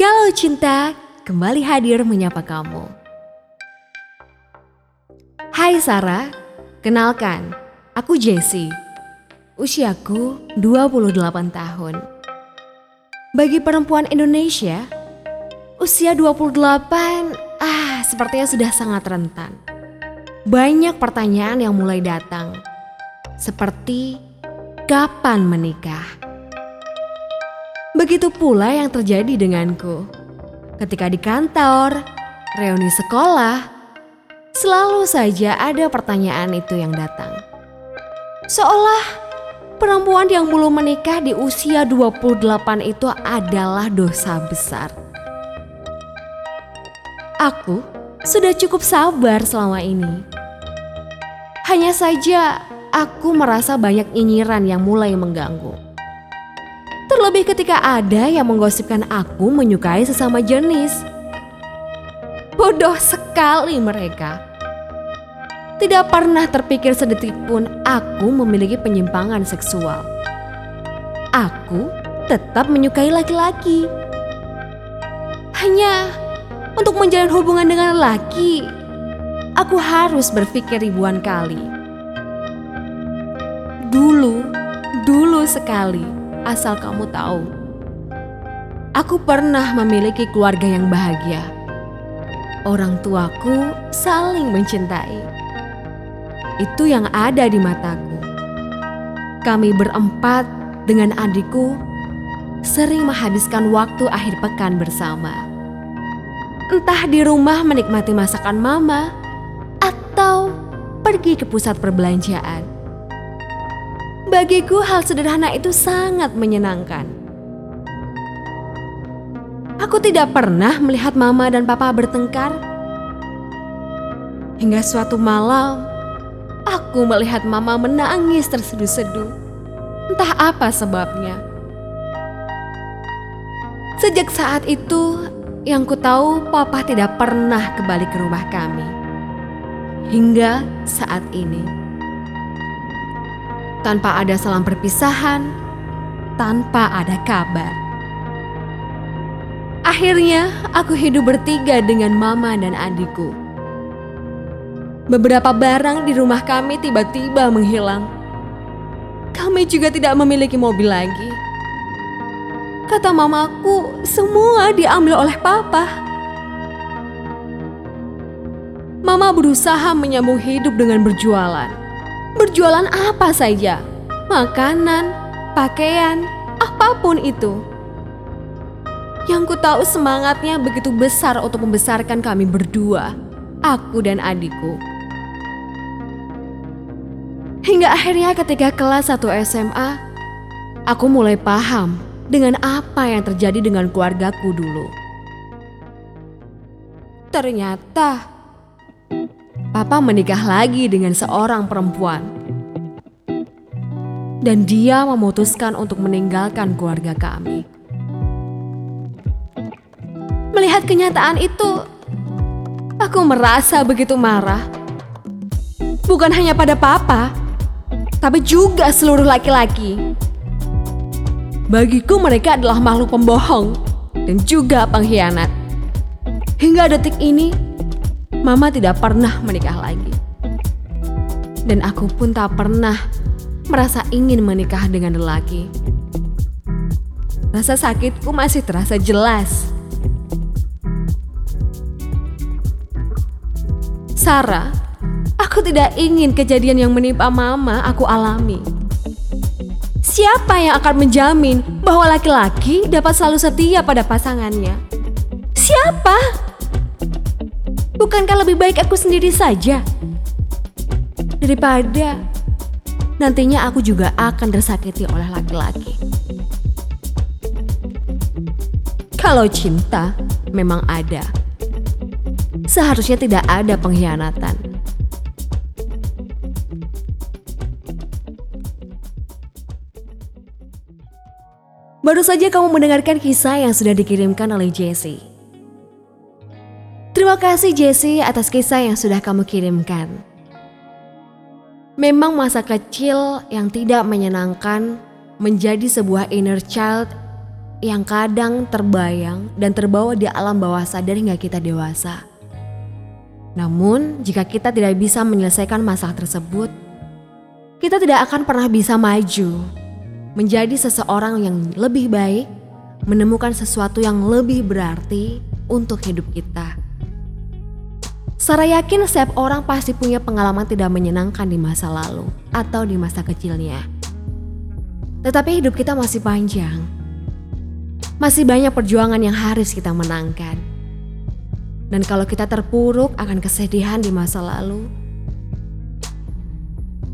Galau Cinta kembali hadir menyapa kamu. Hai Sarah, kenalkan, aku Jessie. Usiaku 28 tahun. Bagi perempuan Indonesia, usia 28 ah sepertinya sudah sangat rentan. Banyak pertanyaan yang mulai datang. Seperti kapan menikah? Begitu pula yang terjadi denganku. Ketika di kantor, reuni sekolah, selalu saja ada pertanyaan itu yang datang. Seolah perempuan yang belum menikah di usia 28 itu adalah dosa besar. Aku sudah cukup sabar selama ini. Hanya saja aku merasa banyak nyinyiran yang mulai mengganggu. Terlebih ketika ada yang menggosipkan aku menyukai sesama jenis. Bodoh sekali mereka. Tidak pernah terpikir sedetik pun aku memiliki penyimpangan seksual. Aku tetap menyukai laki-laki. Hanya untuk menjalin hubungan dengan laki, aku harus berpikir ribuan kali. Dulu, dulu sekali asal kamu tahu. Aku pernah memiliki keluarga yang bahagia. Orang tuaku saling mencintai. Itu yang ada di mataku. Kami berempat dengan adikku sering menghabiskan waktu akhir pekan bersama. Entah di rumah menikmati masakan mama atau pergi ke pusat perbelanjaan. Bagiku hal sederhana itu sangat menyenangkan. Aku tidak pernah melihat mama dan papa bertengkar. Hingga suatu malam, aku melihat mama menangis terseduh-seduh. Entah apa sebabnya. Sejak saat itu, yang ku tahu papa tidak pernah kembali ke rumah kami. Hingga saat ini tanpa ada salam perpisahan, tanpa ada kabar. Akhirnya, aku hidup bertiga dengan mama dan adikku. Beberapa barang di rumah kami tiba-tiba menghilang. Kami juga tidak memiliki mobil lagi. Kata mamaku, semua diambil oleh papa. Mama berusaha menyambung hidup dengan berjualan. Berjualan apa saja, makanan, pakaian, apa pun itu. Yang ku tahu semangatnya begitu besar untuk membesarkan kami berdua, aku dan adikku. Hingga akhirnya ketika kelas 1 SMA, aku mulai paham dengan apa yang terjadi dengan keluargaku dulu. Ternyata Papa menikah lagi dengan seorang perempuan. Dan dia memutuskan untuk meninggalkan keluarga kami. Melihat kenyataan itu, aku merasa begitu marah. Bukan hanya pada papa, tapi juga seluruh laki-laki. Bagiku mereka adalah makhluk pembohong dan juga pengkhianat. Hingga detik ini, Mama tidak pernah menikah lagi. Dan aku pun tak pernah merasa ingin menikah dengan lelaki. Rasa sakitku masih terasa jelas. Sarah, aku tidak ingin kejadian yang menimpa mama aku alami. Siapa yang akan menjamin bahwa laki-laki dapat selalu setia pada pasangannya? Siapa? Bukankah lebih baik aku sendiri saja? Daripada nantinya aku juga akan tersakiti oleh laki-laki. Kalau cinta memang ada, seharusnya tidak ada pengkhianatan. Baru saja kamu mendengarkan kisah yang sudah dikirimkan oleh Jessie. Terima kasih Jessie atas kisah yang sudah kamu kirimkan. Memang masa kecil yang tidak menyenangkan menjadi sebuah inner child yang kadang terbayang dan terbawa di alam bawah sadar hingga kita dewasa. Namun, jika kita tidak bisa menyelesaikan masalah tersebut, kita tidak akan pernah bisa maju menjadi seseorang yang lebih baik, menemukan sesuatu yang lebih berarti untuk hidup kita. Sarah yakin setiap orang pasti punya pengalaman tidak menyenangkan di masa lalu atau di masa kecilnya. Tetapi hidup kita masih panjang. Masih banyak perjuangan yang harus kita menangkan. Dan kalau kita terpuruk akan kesedihan di masa lalu,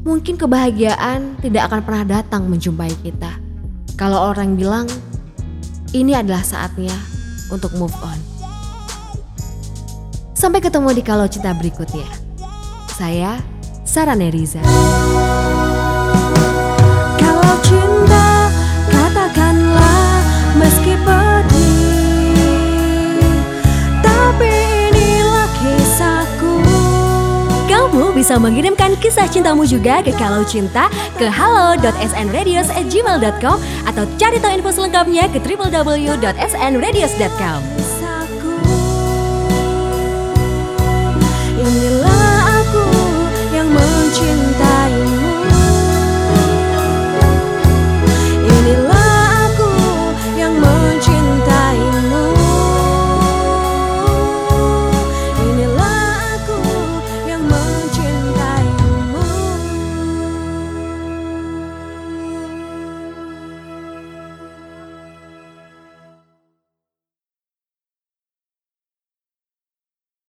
mungkin kebahagiaan tidak akan pernah datang menjumpai kita. Kalau orang bilang, ini adalah saatnya untuk move on. Sampai ketemu di Kalau Cinta berikutnya. Saya Sarah Neriza. Kalau cinta katakanlah meski pedih Tapi inilah kisahku Kamu bisa mengirimkan kisah cintamu juga ke Kalau Cinta ke halo.snradios@gmail.com atau cari tahu info selengkapnya ke www.snradios.com. 你来